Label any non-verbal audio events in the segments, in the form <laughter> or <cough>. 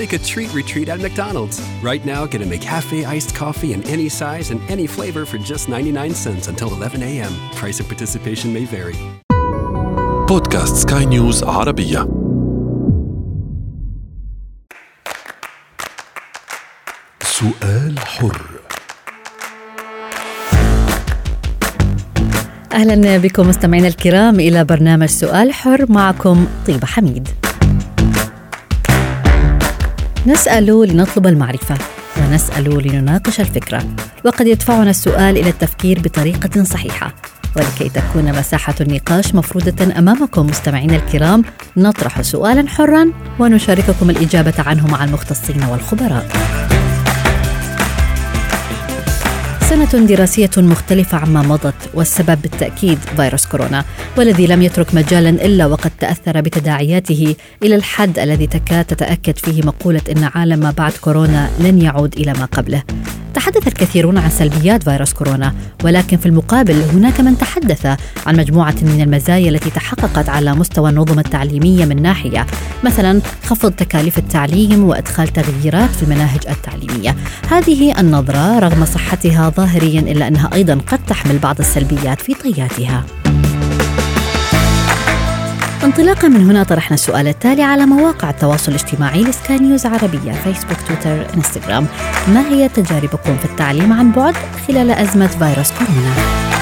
Take a treat retreat at McDonald's. Right now, get a McCafe iced coffee in any size and any flavor for just 99 cents until 11 a.m. Price of participation may vary. بودكاست سكاي نيوز عربية سؤال حر أهلا بكم مستمعينا الكرام إلى برنامج سؤال حر معكم طيبه حميد. نسأل لنطلب المعرفة ونسأل لنناقش الفكرة وقد يدفعنا السؤال إلى التفكير بطريقة صحيحة ولكي تكون مساحة النقاش مفروضة أمامكم مستمعينا الكرام نطرح سؤالا حرا ونشارككم الإجابة عنه مع المختصين والخبراء. سنة دراسية مختلفة عما مضت والسبب بالتأكيد فيروس كورونا والذي لم يترك مجالا إلا وقد تأثر بتداعياته إلى الحد الذي تكاد تتأكد فيه مقولة إن عالم ما بعد كورونا لن يعود إلى ما قبله. تحدث الكثيرون عن سلبيات فيروس كورونا ولكن في المقابل هناك من تحدث عن مجموعة من المزايا التي تحققت على مستوى النظم التعليمية من ناحية مثلا خفض تكاليف التعليم وإدخال تغييرات في المناهج التعليمية. هذه النظرة رغم صحتها ظاهريا إلا أنها أيضا قد تحمل بعض السلبيات في طياتها انطلاقا من هنا طرحنا السؤال التالي على مواقع التواصل الاجتماعي لسكاي نيوز عربية فيسبوك تويتر إنستغرام ما هي تجاربكم في التعليم عن بعد خلال أزمة فيروس كورونا؟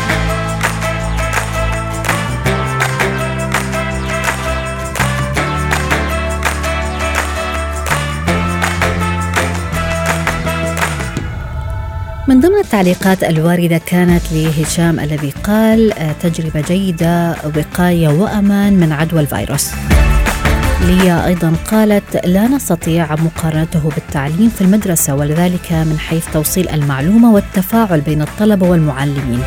من ضمن التعليقات الواردة كانت لهشام الذي قال آه، تجربة جيدة وقاية وأمان من عدوى الفيروس. ليا أيضا قالت لا نستطيع مقارنته بالتعليم في المدرسة ولذلك من حيث توصيل المعلومة والتفاعل بين الطلبة والمعلمين.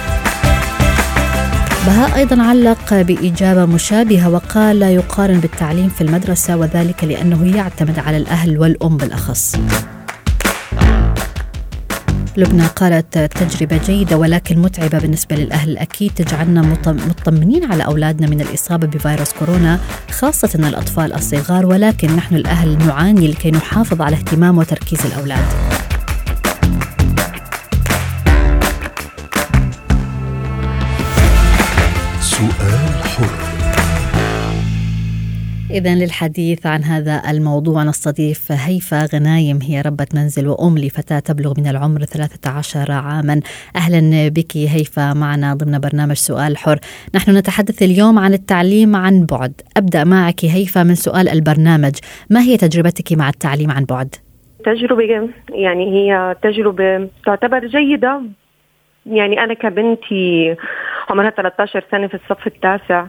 بهاء أيضا علق بإجابة مشابهة وقال لا يقارن بالتعليم في المدرسة وذلك لأنه يعتمد على الأهل والأم بالأخص. لبنى قالت تجربة جيدة ولكن متعبة بالنسبة للأهل. أكيد تجعلنا مطمئنين على أولادنا من الإصابة بفيروس كورونا خاصة الأطفال الصغار ولكن نحن الأهل نعاني لكي نحافظ على اهتمام وتركيز الأولاد. إذا للحديث عن هذا الموضوع نستضيف هيفا غنايم هي ربة منزل وأم لفتاة تبلغ من العمر 13 عاما. أهلا بك هيفا معنا ضمن برنامج سؤال حر. نحن نتحدث اليوم عن التعليم عن بعد. أبدأ معك هيفا من سؤال البرنامج. ما هي تجربتك مع التعليم عن بعد؟ تجربة يعني هي تجربة تعتبر جيدة. يعني أنا كبنتي عمرها 13 سنة في الصف التاسع.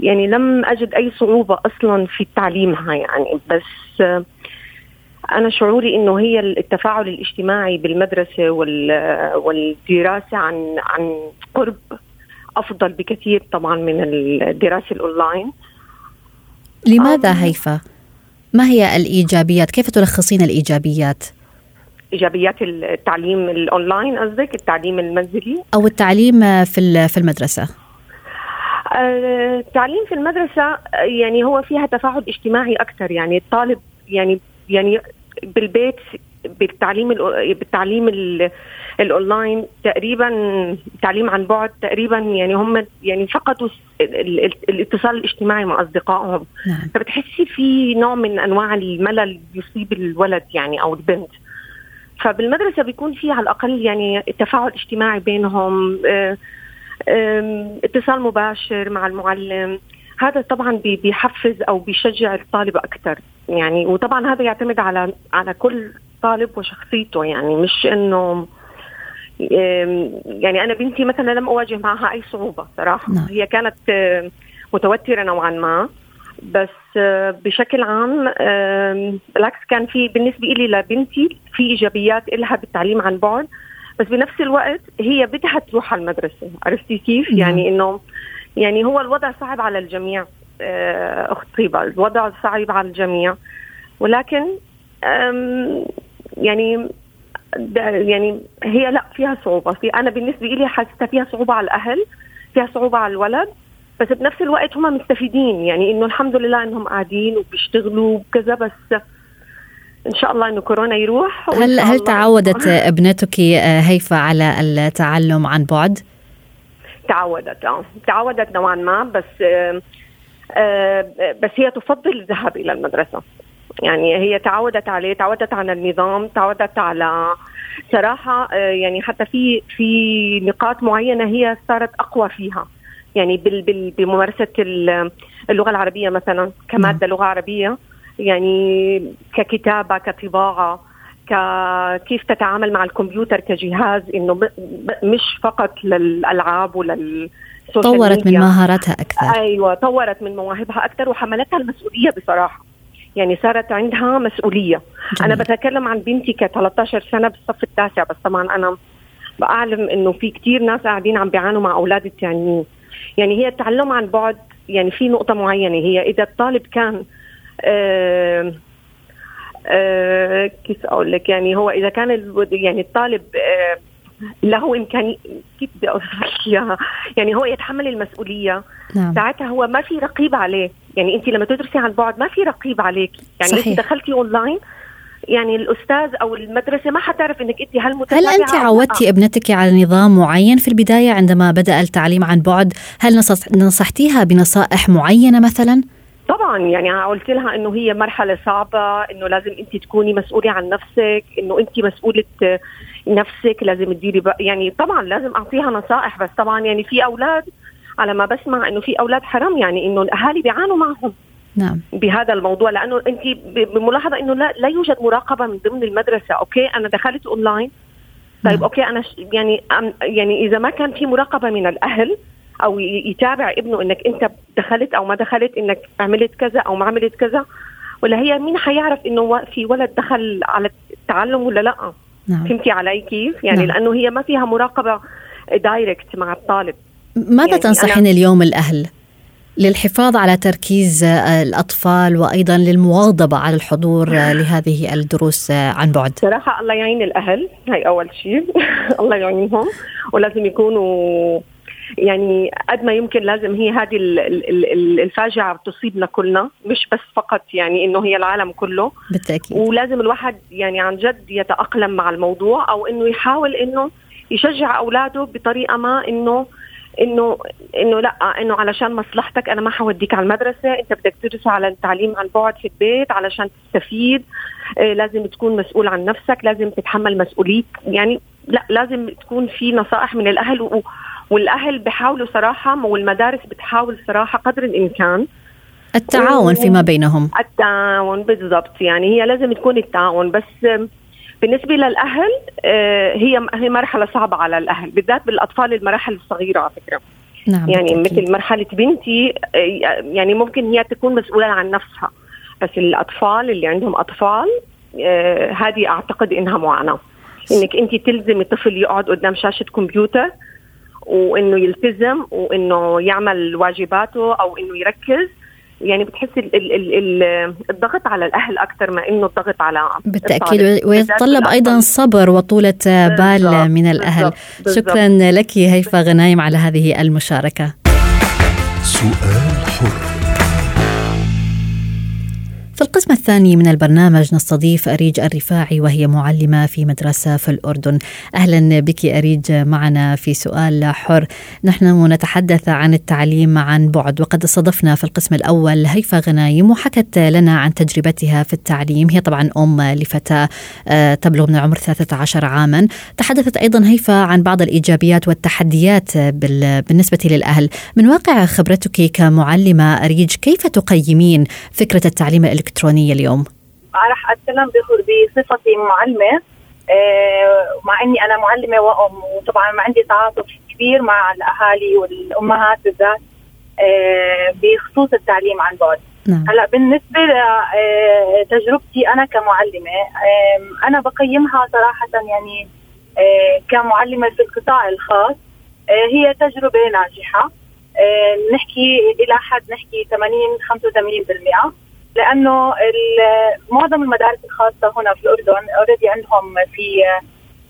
يعني لم أجد أي صعوبة أصلا في تعليمها يعني. بس أنا شعوري إنه هي التفاعل الاجتماعي بالمدرسة والدراسة عن عن قرب أفضل بكثير طبعا من الدراسة الأونلاين. لماذا هيفا؟ ما هي الإيجابيات؟ كيف تلخصين الإيجابيات؟ إيجابيات التعليم الأونلاين قصدك التعليم المنزلي؟ أو التعليم في في المدرسة. التعليم في المدرسة يعني هو فيها تفاعل اجتماعي أكثر يعني الطالب يعني يعني بالبيت بالتعليم بالتعليم الأونلاين تقريبا تعليم عن بعد تقريبا يعني هم يعني فقدوا الاتصال الاجتماعي مع أصدقائهم. نعم. فبتحسي في نوع من أنواع الملل يصيب الولد يعني أو البنت. فبالمدرسة بيكون في على الأقل يعني تفاعل اجتماعي بينهم اتصال مباشر مع المعلم. هذا طبعا بيحفز أو بيشجع الطالب أكثر يعني وطبعا هذا يعتمد على على كل طالب وشخصيته. يعني مش إنه يعني أنا بنتي مثلا لم أواجه معها أي صعوبة صراحة. نعم. هي كانت متوترة نوعا ما. بس بشكل عام بالعكس كان في بالنسبة لي لبنتي في إيجابيات لها بالتعليم عن بعد. بس بنفس الوقت هي بدها تروح على المدرسة. عرفتي كيف؟ يعني إنه يعني هو الوضع صعب على الجميع آه، اخت طيبه الوضع صعب على الجميع. ولكن يعني يعني هي لا فيها صعوبة. في أنا بالنسبة لي حاسه فيها صعوبة على الأهل فيها صعوبة على الولد بس بنفس الوقت هم مستفيدين. يعني إنه الحمد لله إنهم قاعدين وبيشتغلوا وكذا بس إن شاء الله إنه كورونا يروح هل هل تعودت ابنتك آه، هيفا على التعلم عن بعد؟ تعودت آه. تعودت نوعا ما بس آه آه بس هي تفضل الذهاب إلى المدرسة. يعني هي تعودت عليه تعودت على النظام تعودت على صراحة آه يعني حتى في في نقاط معينة هي صارت أقوى فيها. يعني بممارسة اللغة العربية مثلا كمادة لغة عربية. يعني ككتابة كطباعة كيف تتعامل مع الكمبيوتر كجهاز إنه مش فقط للألعاب ولل طورت من مهاراتها أكثر. أيوه طورت من مواهبها أكثر وحملتها المسؤولية بصراحة. يعني صارت عندها مسؤولية. جميل. أنا بتكلم عن بنتي ك 13 سنة بالصف التاسع بس طبعا أنا بعلم إنه في كثير ناس قاعدين عم بيعانوا مع أولاد الثانيين يعني هي التعلم عن بعد يعني في نقطة معينة هي إذا الطالب كان كيف أقول لك؟ يعني هو إذا كان يعني الطالب آه له امكانيه كيف بدي أقول لك إياها؟ يعني هو يتحمل المسؤولية. نعم. ساعتها هو ما في رقيب عليه. يعني أنت لما تدرسي عن بعد ما في رقيب عليك. يعني صحيح. أنت دخلتي اونلاين يعني الأستاذ أو المدرسة ما حتعرف إنك أنت هل هل أنت عودتي ابنتك على نظام معين في البداية عندما بدأ التعليم عن بعد؟ هل نصحتيها بنصائح معينة مثلا؟ طبعا يعني قلت لها إنه هي مرحلة صعبة إنه لازم أنت تكوني مسؤولة عن نفسك إنه أنت مسؤولة نفسك لازم تديري يعني طبعا لازم أعطيها نصائح بس طبعا يعني في أولاد على ما بسمع إنه في أولاد حرام يعني إنه الأهالي بيعانوا معهم نعم بهذا الموضوع لأنه أنت بملاحظة إنه لا, لا يوجد مراقبة من ضمن المدرسة okay أنا دخلت اونلاين طيب نعم. okay أنا يعني يعني إذا ما كان في مراقبة من الأهل أو يتابع ابنه إنك أنت دخلت أو ما دخلت إنك عملت كذا أو ما عملت كذا. ولا هي مين حيعرف إنه في ولد دخل على التعلم ولا لأ؟ نعم. فهمتي علي كيف؟ يعني نعم. لأنه هي ما فيها مراقبة دايركت مع الطالب. ماذا يعني تنصحين اليوم الأهل للحفاظ على تركيز الأطفال وأيضا للمواظبة على الحضور <laughs> لهذه الدروس عن بعد؟ صراحة الله يعين الأهل هي أول شيء. <laughs> الله يعينهم. ولازم يكونوا يعني قد ما يمكن لازم هي هذه الفاجعة تصيبنا كلنا مش بس فقط يعني إنه هي العالم كله. بالتأكيد. ولازم الواحد يعني عن جد يتأقلم مع الموضوع أو إنه يحاول إنه يشجع أولاده بطريقة ما إنه إنه إنه لأ إنه علشان مصلحتك أنا ما حوديك على المدرسة أنت بدك تدرس على التعليم عن بعد في البيت علشان تستفيد. آه لازم تكون مسؤول عن نفسك لازم تتحمل مسؤولية. يعني لأ لازم تكون في نصائح من الأهل و والأهل بحاولوا صراحة والمدارس بتحاول صراحة قدر الإمكان. التعاون فيما بينهم. التعاون بالضبط. يعني هي لازم تكون التعاون بس بالنسبة للأهل آه، هي هي مرحلة صعبة على الأهل بالذات بالأطفال المراحل الصغيرة على فكرة. نعم يعني بالتأكيد. مثل مرحلة بنتي آه، يعني ممكن هي تكون مسؤولة عن نفسها بس الأطفال اللي عندهم أطفال آه، هذه أعتقد إنها معاناة. إنك أنت تلزمي طفل يقعد قدام شاشة كمبيوتر وإنه يلتزم وإنه يعمل واجباته أو إنه يركز. يعني بتحس ال ال ال الضغط على الأهل أكثر ما إنه الضغط على بالتأكيد ويتطلب أيضا صبر وطولة بال من الأهل. بالزبط. بالزبط. شكرا لك هيفا غنايم على هذه المشاركة. سؤال حر. الثاني من البرنامج نستضيف أريج الرفاعي وهي معلمة في مدرسة في الأردن. أهلا بك أريج معنا في سؤال حر. نحن نتحدث عن التعليم عن بعد وقد استضفنا في القسم الأول هيفا غنايم وحكت لنا عن تجربتها في التعليم. هي طبعا أم لفتاة آه، تبلغ من العمر 13 عاما. تحدثت أيضا هيفا عن بعض الإيجابيات والتحديات بالنسبة للأهل. من واقع خبرتك كمعلمة أريج كيف تقيمين فكرة التعليم الإلكتروني اليوم؟ راح أتكلم بصفتي معلمة آه، مع إني أنا معلمة وأم وطبعا ما عندي تعاطف كبير مع الأهالي والأمهات بالذات آه، بخصوص التعليم عن بعد نعم. هلأ بالنسبة لتجربتي أنا كمعلمة أنا بقيمها صراحة يعني آه، كمعلمة في القطاع الخاص هي تجربة ناجحة نحكي إلى حد نحكي 80 85% لأنه معظم المدارس الخاصة هنا في الأردن اوريدي عندهم في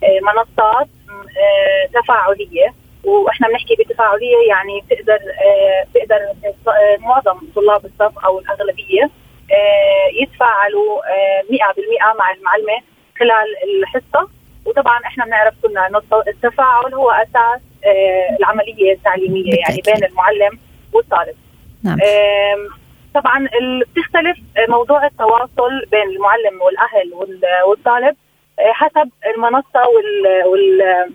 آه، منصات آه، تفاعلية. وإحنا بنحكي بتفاعلية يعني بتقدر بتقدر آه، معظم طلاب الصف أو الأغلبية يتفاعلوا 100% مع المعلمة خلال الحصة. وطبعا إحنا بنعرف كلنا انه التفاعل هو أساس العملية التعليمية يعني بين المعلم والطالب. نعم. طبعا بتختلف موضوع التواصل بين المعلم والأهل والطالب آه، حسب المنصة وال, وال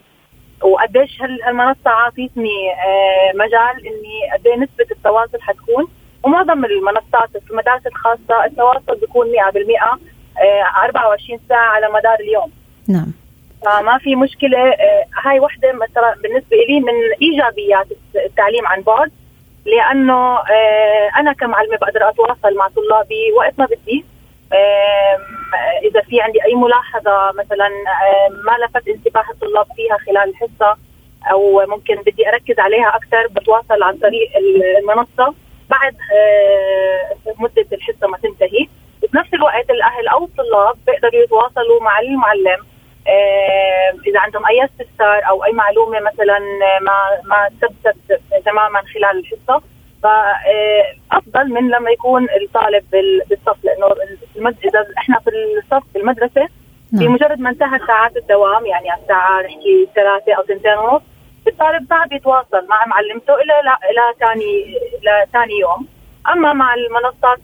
وقديش هالمنصة عاطيتني آه، مجال إني قد إيه نسبة التواصل حتكون. ومعظم المنصات في المدارس الخاصة التواصل بيكون 100% 24 آه، ساعة على مدار اليوم. نعم. فما في مشكلة هاي وحدة مثلا بالنسبة لي من إيجابيات التعليم عن بعد. لأنه آه، أنا كمعلمة بقدر أتواصل مع طلابي وقت ما بدي. إذا في عندي أي ملاحظة مثلا ما لفت انتباه الطلاب فيها خلال الحصة أو ممكن بدي أركز عليها أكثر بتواصل عن طريق المنصة. بعد آه، مدة الحصة ما تنتهي. وبنفس الوقت الأهل أو الطلاب بيقدروا يتواصلوا مع المعلم إذا عندهم أي استفسار أو أي معلومة مثلا ما ما ثبتت تماما خلال الحصة فافضل من لما يكون الطالب بالصف لأنه إذا إحنا في الصف في المدرسة نعم. بمجرد ما انتهت ساعات الدوام يعني على الساعة نحكي ثلاثة أو ثنتين ونص الطالب صعب يتواصل مع معلمته إلى إلى ثاني إلى ثاني يوم أما مع المنصات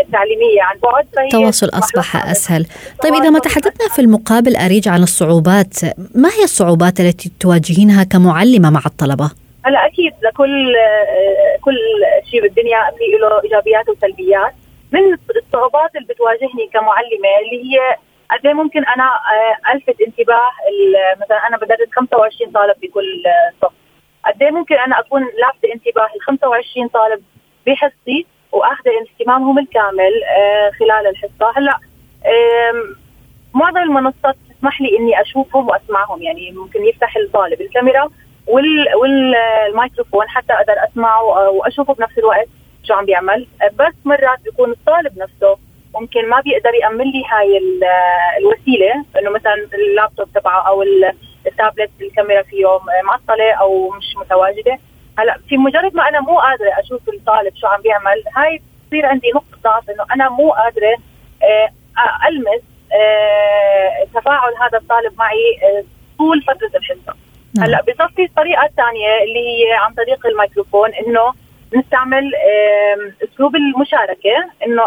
التعليمية عن بعد التواصل أصبح أسهل. طيب إذا ما تحدثنا في المقابل أريج عن الصعوبات. ما هي الصعوبات التي تواجهينها كمعلمة مع الطلبة؟ هلا أكيد لكل كل شيء بالدنيا في له إيجابيات وسلبيات. من الصعوبات اللي بتواجهني كمعلمة اللي هي قد إيه ممكن أنا آه، ألفت انتباه مثلا أنا بدرس 25 طالب بكل صف. قد إيه ممكن أنا أكون لافته انتباه ال 25 طالب بحصتي وأخذ اهتمامهم الكامل آه، خلال الحصة. هلأ معظم المنصات تسمح لي إني أشوفهم وأسمعهم يعني ممكن يفتح الطالب الكاميرا وال والميكروفون حتى أقدر أسمعه وأشوفه بنفس الوقت شو عم بيعمل. بس مرات بيكون الطالب نفسه ممكن ما بيقدر يأمن لي هاي الوسيلة إنه مثلا اللابتوب تبعه أو التابلت الكاميرا فيه معطلة أو مش متواجدة. هلا في مجرد ما أنا مو قادرة أشوف الطالب شو عم بيعمل هاي بتصير عندي نقطة ضعف إنه أنا مو قادرة آه، ألمس آه، تفاعل هذا الطالب معي آه، طول فترة الحصة نعم. هلا بصفي الطريقة الثانية اللي هي عن طريق الميكروفون إنه نستعمل أسلوب المشاركة إنه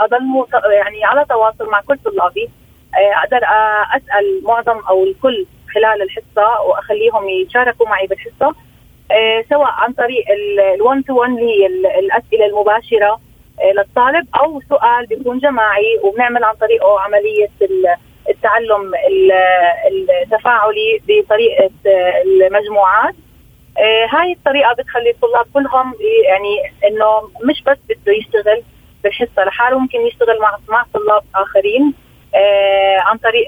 أضل يعني على تواصل مع كل طلابي أقدر أسأل معظم أو الكل خلال الحصة وأخليهم يشاركوا معي بالحصة سواء عن طريق ال1 تو 1 اللي هي الأسئلة المباشرة آه، للطالب أو سؤال بيكون جماعي وبنعمل عن طريقه عملية التعلم التفاعلي بطريقة آه، المجموعات. هاي الطريقة بتخلي الطلاب كلهم يعني إنه مش بس بده يشتغل بالحصة لحاله ممكن يشتغل مع مع طلاب آخرين. آه عن طريق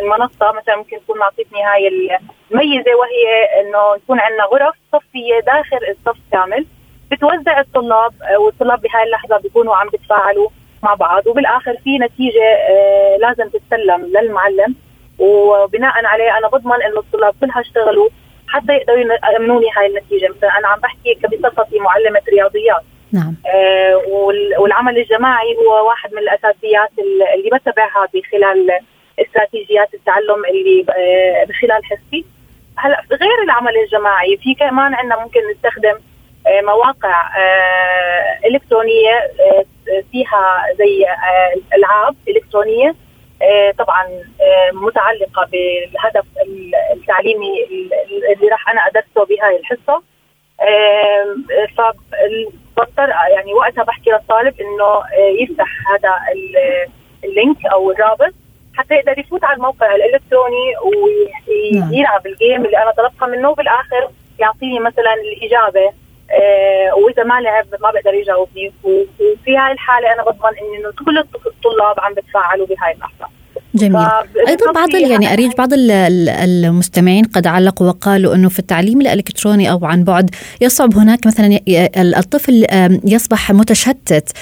المنصة. مثلا ممكن تكون معطيتني هاي الميزة وهي إنه يكون عندنا غرف صفية داخل الصف كامل بتوزع الطلاب آه، والطلاب بهاي اللحظة بيكونوا عم بيتفاعلوا مع بعض. وبالآخر في نتيجة آه لازم تتسلم للمعلم. وبناء عليه أنا بضمن إنه الطلاب كلها اشتغلوا حتى يقدروا يامنوا لي هاي النتيجة. مثلا أنا عم بحكي بصفتي معلمة رياضيات. نعم. والعمل الجماعي هو واحد من الأساسيات اللي بتبعها بخلال استراتيجيات التعلم اللي بخلال حسي هلأ غير العمل الجماعي في كمان عندنا ممكن نستخدم مواقع إلكترونية فيها زي ألعاب إلكترونية طبعا متعلقة بالهدف التعليمي اللي راح أنا أدرسه بهاي الحصة. فبضطر يعني وقتها بحكي للطالب إنه يفتح هذا ال link أو الرابط حتى يقدر يفوت على الموقع الإلكتروني ويلعب ال game اللي أنا طلبتها منه وبالآخر يعطيني مثلا الإجابة آه وإذا ما لعب ما بقدر يجاوبني. وفي هاي الحالة أنا بضمن إنه كل الطلاب عم بتفاعلوا بهاي اللحظه جميل. أيضا بعض يعني أريج بعض المستمعين قد علقوا وقالوا إنه في التعليم الإلكتروني أو عن بعد يصعب هناك مثلا الطفل يصبح متشتت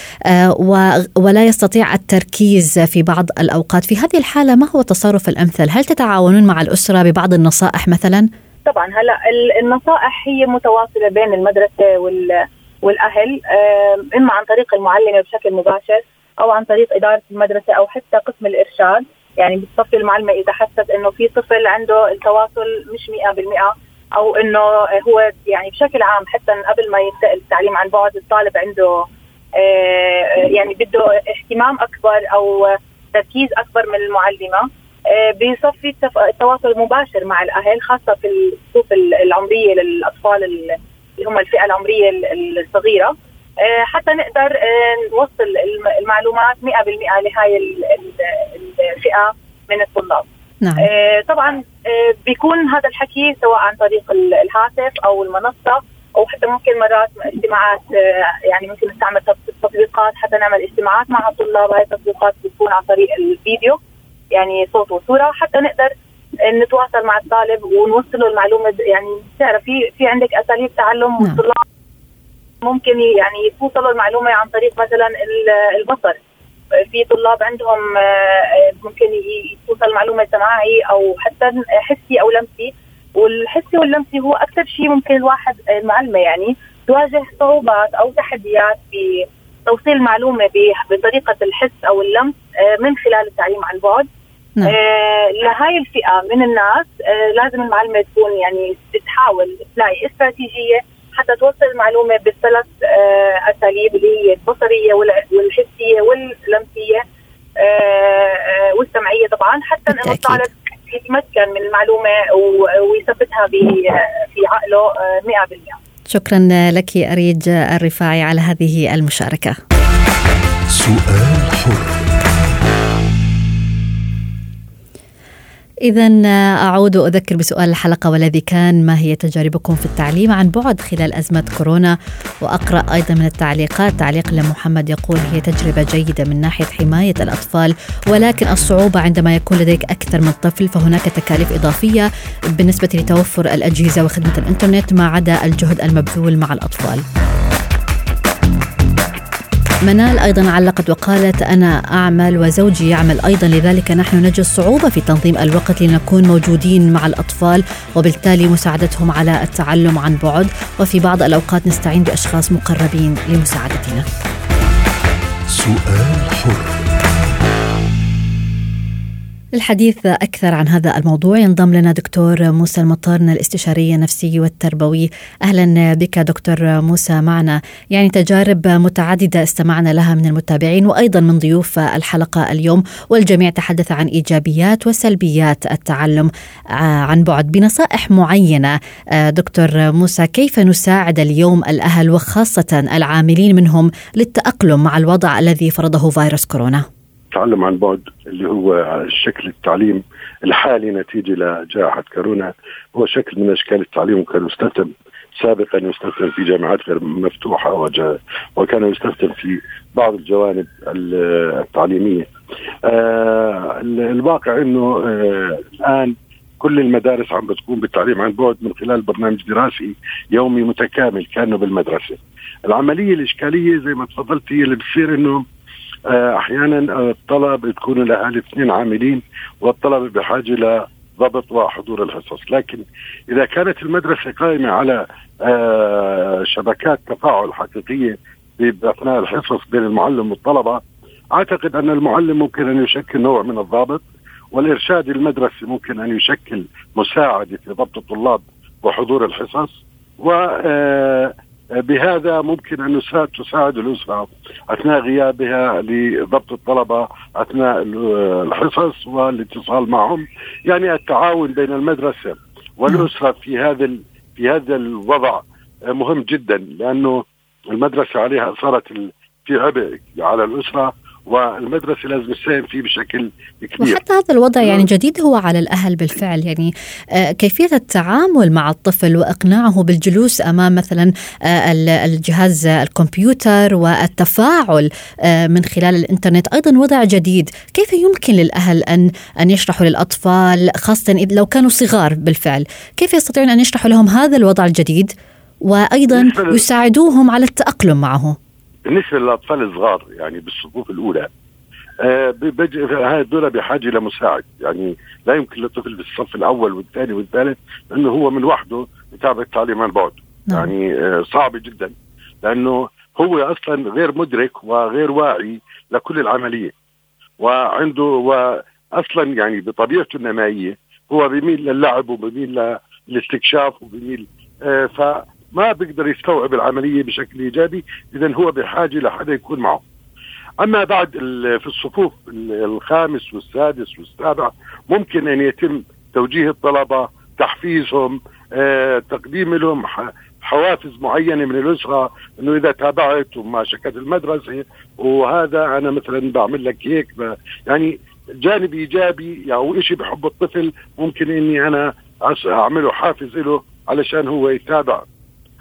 ولا يستطيع التركيز في بعض الأوقات. في هذه الحالة ما هو التصرف الأمثل؟ هل تتعاونون مع الأسرة ببعض النصائح مثلا؟ طبعا هلا النصائح هي متواصلة بين المدرسة والأهل إما عن طريق المعلمة بشكل مباشر أو عن طريق إدارة المدرسة أو حتى قسم الإرشاد. يعني بتصفي المعلمة إذا حست إنه في طفل عنده التواصل مش 100% أو إنه هو يعني بشكل عام حتى قبل ما يبدأ التعليم عن بعد الطالب عنده يعني بده اهتمام أكبر أو تركيز أكبر من المعلمة بيصفي التواصل المباشر مع الأهل خاصة في الصفوف العمرية للأطفال اللي هم الفئة العمرية الصغيرة. حتى نقدر نوصل المعلومات 100% لهاي الفئة من الطلاب. نعم. طبعا بيكون هذا الحكي سواء عن طريق الهاتف أو المنصة أو حتى ممكن مرات اجتماعات يعني ممكن نستعمل تطبيقات حتى نعمل اجتماعات مع الطلاب هاي التطبيقات بتكون عن طريق الفيديو يعني صوت وصورة حتى نقدر نتواصل مع الطالب ونوصله المعلومة يعني بتعرف في في عندك أساليب تعلم نعم. الطلاب ممكن يعني توصلوا المعلومه عن طريق مثلا البصر. في طلاب عندهم ممكن توصل المعلومه سماعي أو حتى حسي أو لمسي. والحسي واللمسي هو أكثر شيء ممكن الواحد المعلمة يعني تواجه صعوبات أو تحديات في توصيل المعلومه بطريقة الحس أو اللمس من خلال التعليم عن بعد نعم. آه لهاي الفئة من الناس آه لازم المعلمة تكون يعني تحاول تلاقي استراتيجية حتى توصل المعلومه بالثلاث آه أساليب اللي هي البصرية والحسية واللمسية آه والسمعية طبعا حتى إنه الطالب يتمكن من المعلومة ويثبتها في عقله 100% شكرا لك أريج الرفاعي على هذه المشاركة. سؤال حر. إذا أعود أذكر بسؤال الحلقة والذي كان ما هي تجاربكم في التعليم عن بعد خلال أزمة كورونا. وأقرأ أيضا من التعليقات. تعليق لمحمد يقول هي تجربة جيدة من ناحية حماية الأطفال ولكن الصعوبة عندما يكون لديك أكثر من طفل فهناك تكاليف إضافية بالنسبة لتوفر الأجهزة وخدمة الإنترنت ما عدا الجهد المبذول مع الأطفال. منال أيضا علقت وقالت أنا أعمل وزوجي يعمل أيضا لذلك نحن نجد صعوبة في تنظيم الوقت لنكون موجودين مع الأطفال وبالتالي مساعدتهم على التعلم عن بعد. وفي بعض الأوقات نستعين بأشخاص مقربين لمساعدتنا. سؤال حر. للحديث أكثر عن هذا الموضوع. ينضم لنا دكتور موسى المطرن الاستشاري النفسي والتربوي أهلا بك دكتور موسى معنا. يعني تجارب متعددة استمعنا لها من المتابعين وأيضا من ضيوف الحلقة اليوم. والجميع تحدث عن إيجابيات وسلبيات التعلم. عن بعد بنصائح معينة. دكتور موسى كيف نساعد اليوم الأهل وخاصة العاملين منهم للتأقلم مع الوضع الذي فرضه فيروس كورونا؟ التعلم عن بعد اللي هو شكل التعليم الحالي نتيجة لجائحة كورونا هو شكل من أشكال التعليم وكان يستخدم سابقا يستخدم في جامعات غير مفتوحة وكان يستخدم في بعض الجوانب التعليمية. آه الواقع إنه آه الآن كل المدارس عم بتقوم بالتعليم عن بعد من خلال برنامج دراسي يومي متكامل كأنه بالمدرسة. العملية الإشكالية زي ما تفضلت هي اللي بتصير إنه أحيانا الطلب تكون الاهالي اثنين عاملين والطلبه بحاجة لضبط وحضور الحصص، لكن إذا كانت المدرسة قائمة على شبكات تفاعل حقيقية اثناء الحصص بين المعلم والطلبة أعتقد أن المعلم ممكن أن يشكل نوع من الضابط والإرشاد المدرسي ممكن أن يشكل مساعدة في ضبط الطلاب وحضور الحصص و آه، بهذا ممكن أن تساعد الأسرة أثناء غيابها لضبط الطلبة أثناء الحصص والاتصال معهم. يعني التعاون بين المدرسة والأسرة في هذا في هذا الوضع مهم جدا لأنه المدرسة عليها صارت في عبء على الأسرة. والمدرسة لازم تساهم فيه بشكل كبير. وحتى هذا الوضع يعني جديد هو على الأهل بالفعل. يعني آه، كيفية التعامل مع الطفل وإقناعه بالجلوس أمام مثلا آه، الجهاز الكمبيوتر والتفاعل آه، من خلال الإنترنت أيضا وضع جديد. كيف يمكن للأهل أن أن يشرحوا للأطفال خاصة لو كانوا صغار بالفعل كيف يستطيعون أن يشرحوا لهم هذا الوضع الجديد؟ وأيضا يساعدوهم على التأقلم معه. بالنسبة للأطفال الصغار يعني بالصفوف الأولى آه هذول بحاجة لمساعد يعني لا يمكن للطفل بالصف الأول والثاني والثالث لأنه هو من وحده يتابع التعليم عن بعد. نعم. يعني آه صعب جدا. لأنه هو أصلا غير مدرك وغير واعي لكل العملية. وعنده واصلا يعني بطبيعته النمائية هو بيميل للعب وبيميل للاستكشاف وبيميل آه ف ما بيقدر يستوعب العملية بشكل إيجابي اذا هو بحاجة لحدا يكون معه. أما بعد في الصفوف الخامس والسادس والسابع ممكن أن يتم توجيه الطلبة تحفيزهم آه، تقديم لهم حوافز معينة من الأسرة إنه إذا تابعت وما شكت المدرسة وهذا أنا مثلا بعمل لك هيك يعني جانب إيجابي أو يعني شيء بحب الطفل ممكن إني أنا أعمله حافز له علشان هو يتابع.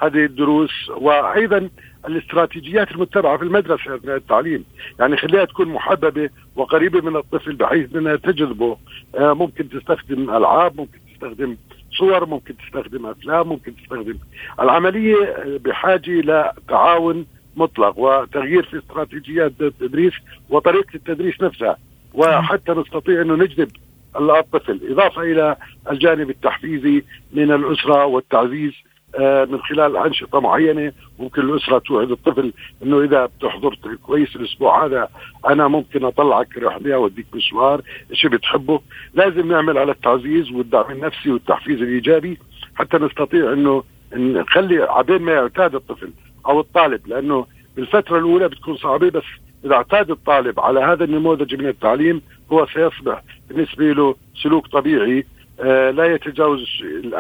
هذه الدروس وأيضا الاستراتيجيات المتبعة في المدرسة اثناء التعليم، يعني خليها تكون محببة وقريبة من الطفل بحيث إنها تجذبه، آه، ممكن تستخدم ألعاب، ممكن تستخدم صور، ممكن تستخدم أفلام، ممكن تستخدم العملية بحاجة لتعاون مطلق وتغيير في استراتيجيات التدريس وطريقة التدريس نفسها. وحتى نستطيع انه نجذب الطفل. إضافة إلى الجانب التحفيزي من الأسرة والتعزيز آه، من خلال أنشطة معينة ممكن الأسرة توعد الطفل إنه إذا بتحضر كويس الأسبوع هذا أنا ممكن أطلعك رحله أوديك مشوار شيء بتحبه. لازم نعمل على التعزيز والدعم النفسي والتحفيز الإيجابي حتى نستطيع إنه نخلي عبين ما يعتاد الطفل أو الطالب لأنه بالفترة الأولى بتكون صعبة بس إذا اعتاد الطالب على هذا النموذج من التعليم هو سيصبح بالنسبة له سلوك طبيعي آه، لا يتجاوز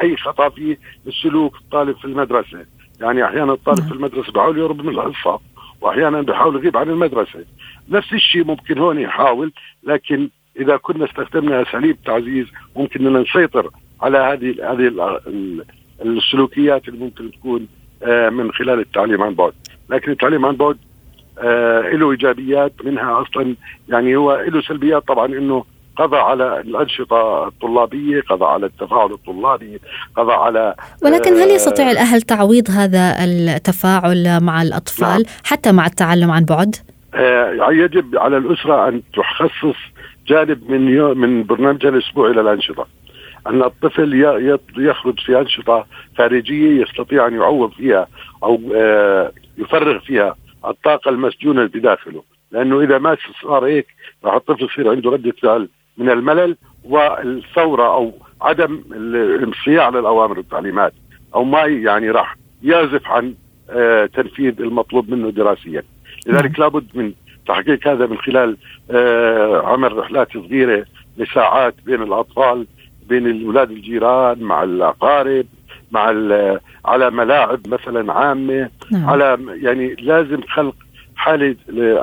أي خطأ في السلوك الطالب في المدرسة. يعني أحيانا الطالب في المدرسة بحاول يهرب من الحصه وأحيانا بحاول يغيب عن المدرسة. نفس الشيء ممكن هون يحاول لكن إذا كنا استخدمنا أساليب تعزيز ممكن أن نسيطر على هذه هذه السلوكيات اللي ممكن تكون آه، من خلال التعليم عن بعد. لكن التعليم عن بعد آه، له إيجابيات منها أصلا يعني هو له سلبيات طبعا إنه قضى على الأنشطة الطلابية قضى على التفاعل الطلابي قضى على ولكن هل يستطيع الأهل تعويض هذا التفاعل مع الأطفال نعم. حتى مع التعلم عن بعد؟ آه يجب على الأسرة أن تخصص جانب من من برنامجها الأسبوعي للأنشطة أن الطفل يخرج في أنشطة خارجية يستطيع أن يعوض فيها أو آه يفرغ فيها الطاقة المسجونة بداخله لأنه إذا ما صار هيك راح الطفل يصير عنده ردة فعل من الملل والثورة أو عدم الانصياع للأوامر والتعليمات أو ما يعني راح يعزف عن آه تنفيذ المطلوب منه دراسيا لذلك نعم. لابد من تحقيق هذا من خلال آه عمل رحلات صغيرة لساعات بين الأطفال بين الأولاد الجيران مع الأقارب مع على ملاعب مثلا عامة نعم. على يعني لازم خلق حالة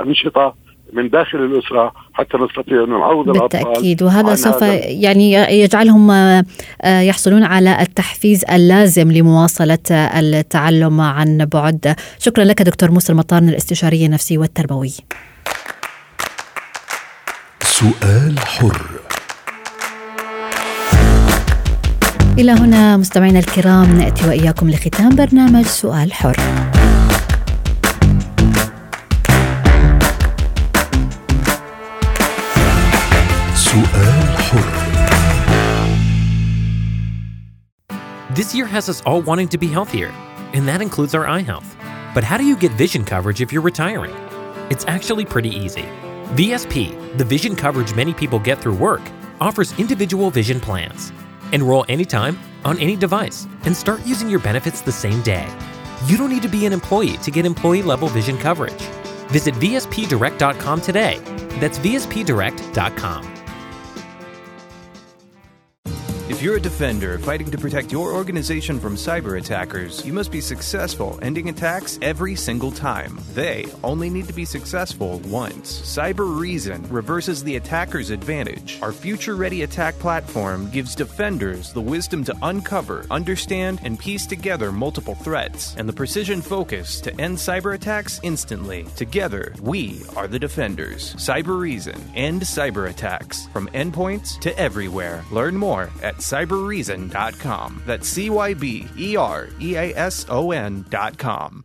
أنشطة من داخل الأسرة حتى نستطيع أن نعوض الأطفال بالتأكيد. وهذا سوف يعني يجعلهم آه، يحصلون على التحفيز اللازم لمواصلة التعلم عن بعد. شكرا لك دكتور موسى المطار الاستشاري النفسي والتربوي سؤال حر. إلى هنا مستمعينا الكرام نأتي وإياكم لختام برنامج سؤال حر. سؤال حر This year has us all wanting to be healthier, and that includes our eye health. But how do you get vision coverage if you're retiring? It's actually pretty easy. VSP, the vision coverage many people get through work, offers individual vision plans. Enroll anytime, on any device, and start using your benefits the same day. You don't need to be an employee to get employee level vision coverage. Visit VSPDirect.com today. That's VSPDirect.com. If you're a defender fighting to protect your organization from cyber attackers, you must be successful ending attacks every single time. They only need to be successful once. Cyber Reason reverses the attacker's advantage. Our future ready attack platform gives defenders the wisdom to uncover, understand, and piece together multiple threats, and the precision focus to end cyber attacks instantly. Together, we are the defenders. Cyber Reason. End cyber attacks. From endpoints to everywhere. Learn more at cyberreason.com. That's C Y B E R E A S O N.com.